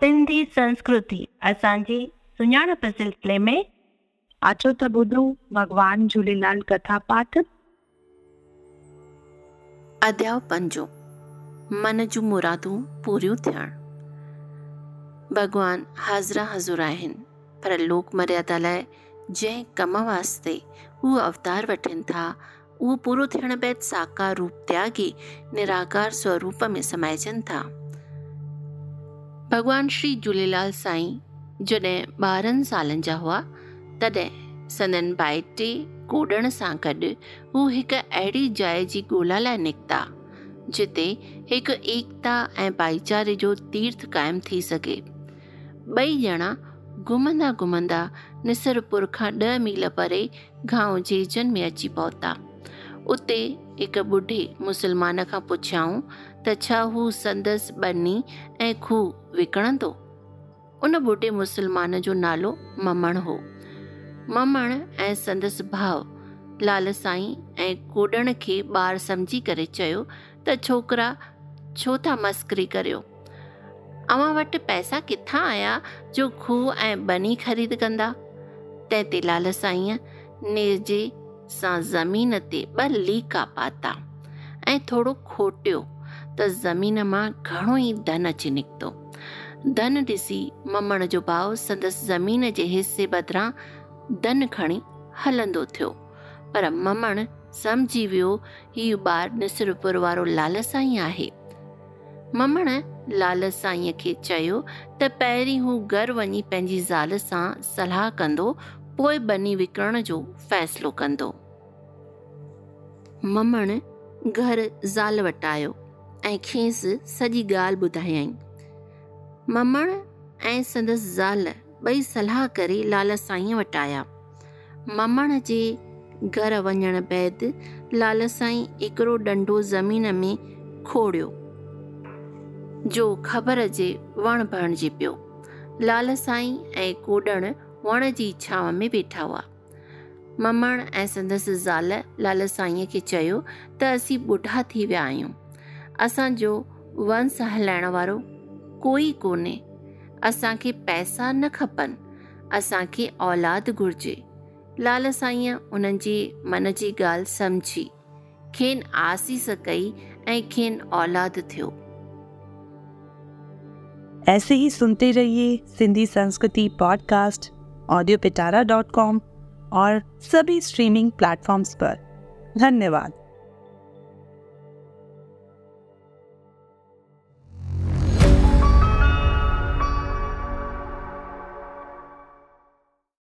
सिंधी संस्कृति। असांजी सुञाणप सिलसिले में अचो त ॿुधूं भॻवान झूलेलाल कथा पाठ। अध्याय पंजो। मन जूं मुरादूं पूरियूं थियणु। भॻवान हाज़िरा हज़ूर आहिनि, पर लोक मर्यादा लाइ जंहिं कम वास्ते उहे अवतार वठनि था, उहो पूरो थियण बैदि साकार रूप त्यागी, निराकार स्वरूप में समाइजनि था। भॻवान श्री झूलेलाल साईं, जॾहिं ॿारहनि सालनि जा हुआ, तॾहिं संदन भाइटे कोॾण सां गॾु हू हिकु अहिड़ी जाइ जी ॻोल्हा लाइ निकिता, जिते हिकु एकता ऐं भाईचारे जो तीर्थ क़ाइमु थी सघे। ॿई ॼणा घुमंदा घुमंदा निसरपुर खां ॾह मील परे गाँव जेजन में अची पहुता। उते هڪ ٻڍي مسلمان کان پڇيائون ته ڇا هو سندس ٻني ۽ کوهه وڪڻندو؟ ان ٻڍي مسلمان جو نالو ممڻ هو. ممڻ ۽ سندس ڀاءُ لال سائين ۽ ڪوڏڻ کي ٻار سمجهي ڪري چيو ته ڇوڪرا ڇو ٿا مسڪري ڪريو؟ اوهان وٽ پئسا ڪٿان آيا جو کوهه ۽ ٻني خريد ڪندا؟ تنهن تي لال سائين نيجي سان زمين تي ٻه ليڪا پاتا ۽ ٿورو کوٽيو ته زمين مان گهڻو ئي ڌن اچي نڪتو. ڌن ڏسي ممڻ جو ڀاءُ سندس زمين جي حصي بدران ڌن کڻي هلندو ٿيو. پر ممڻ سمجهي ويو هيءُ ٻار نسرپر وارو لال سائين آهي. ممڻ لال سائين کي چيو ته پهرين هو گهر وڃي پنهنجي زال سان صلاح ڪندو پوءِ بني وڪڻڻ جو فيصلو ڪندو ممڻ گهر زال وٽ آيو ۽ کيس سڄي ڳالهه ٻڌايئين. ممڻ ۽ سندس زال ٻئي صلاح ڪري لال سائين وٽ آيا. ممڻ جي گهر وڃڻ بعد لال سائين هڪڙو ڏنڊو زمين ۾ کوڙيو جو خبر جي وڻ بڻجي پيو. لال سائين ۽ ڪوڏڻ وڻ جي ڇانو ۾ ويٺا هئا ممڻ ۽ سندس زال لال سائينءَ کي چيو ته اسين ٻڍا ٿي ويا آهيون. اسان جو ونش هلائڻ وارو ڪوئي ڪونهي. اسان کي پئسا نه کپن. اسان کي اولاد گهرجي. لال سائين انهن جي من جي ڳالهه سمجهي. کين آسيس ڪئي ۽ کين اولاد ٿيو. ايسي هي سنتي رهئي سنڌي سنسڪرتي podcast audio Patara dot com और सभी स्ट्रीमिंग प्लेटफॉर्म्स पर। धन्यवाद।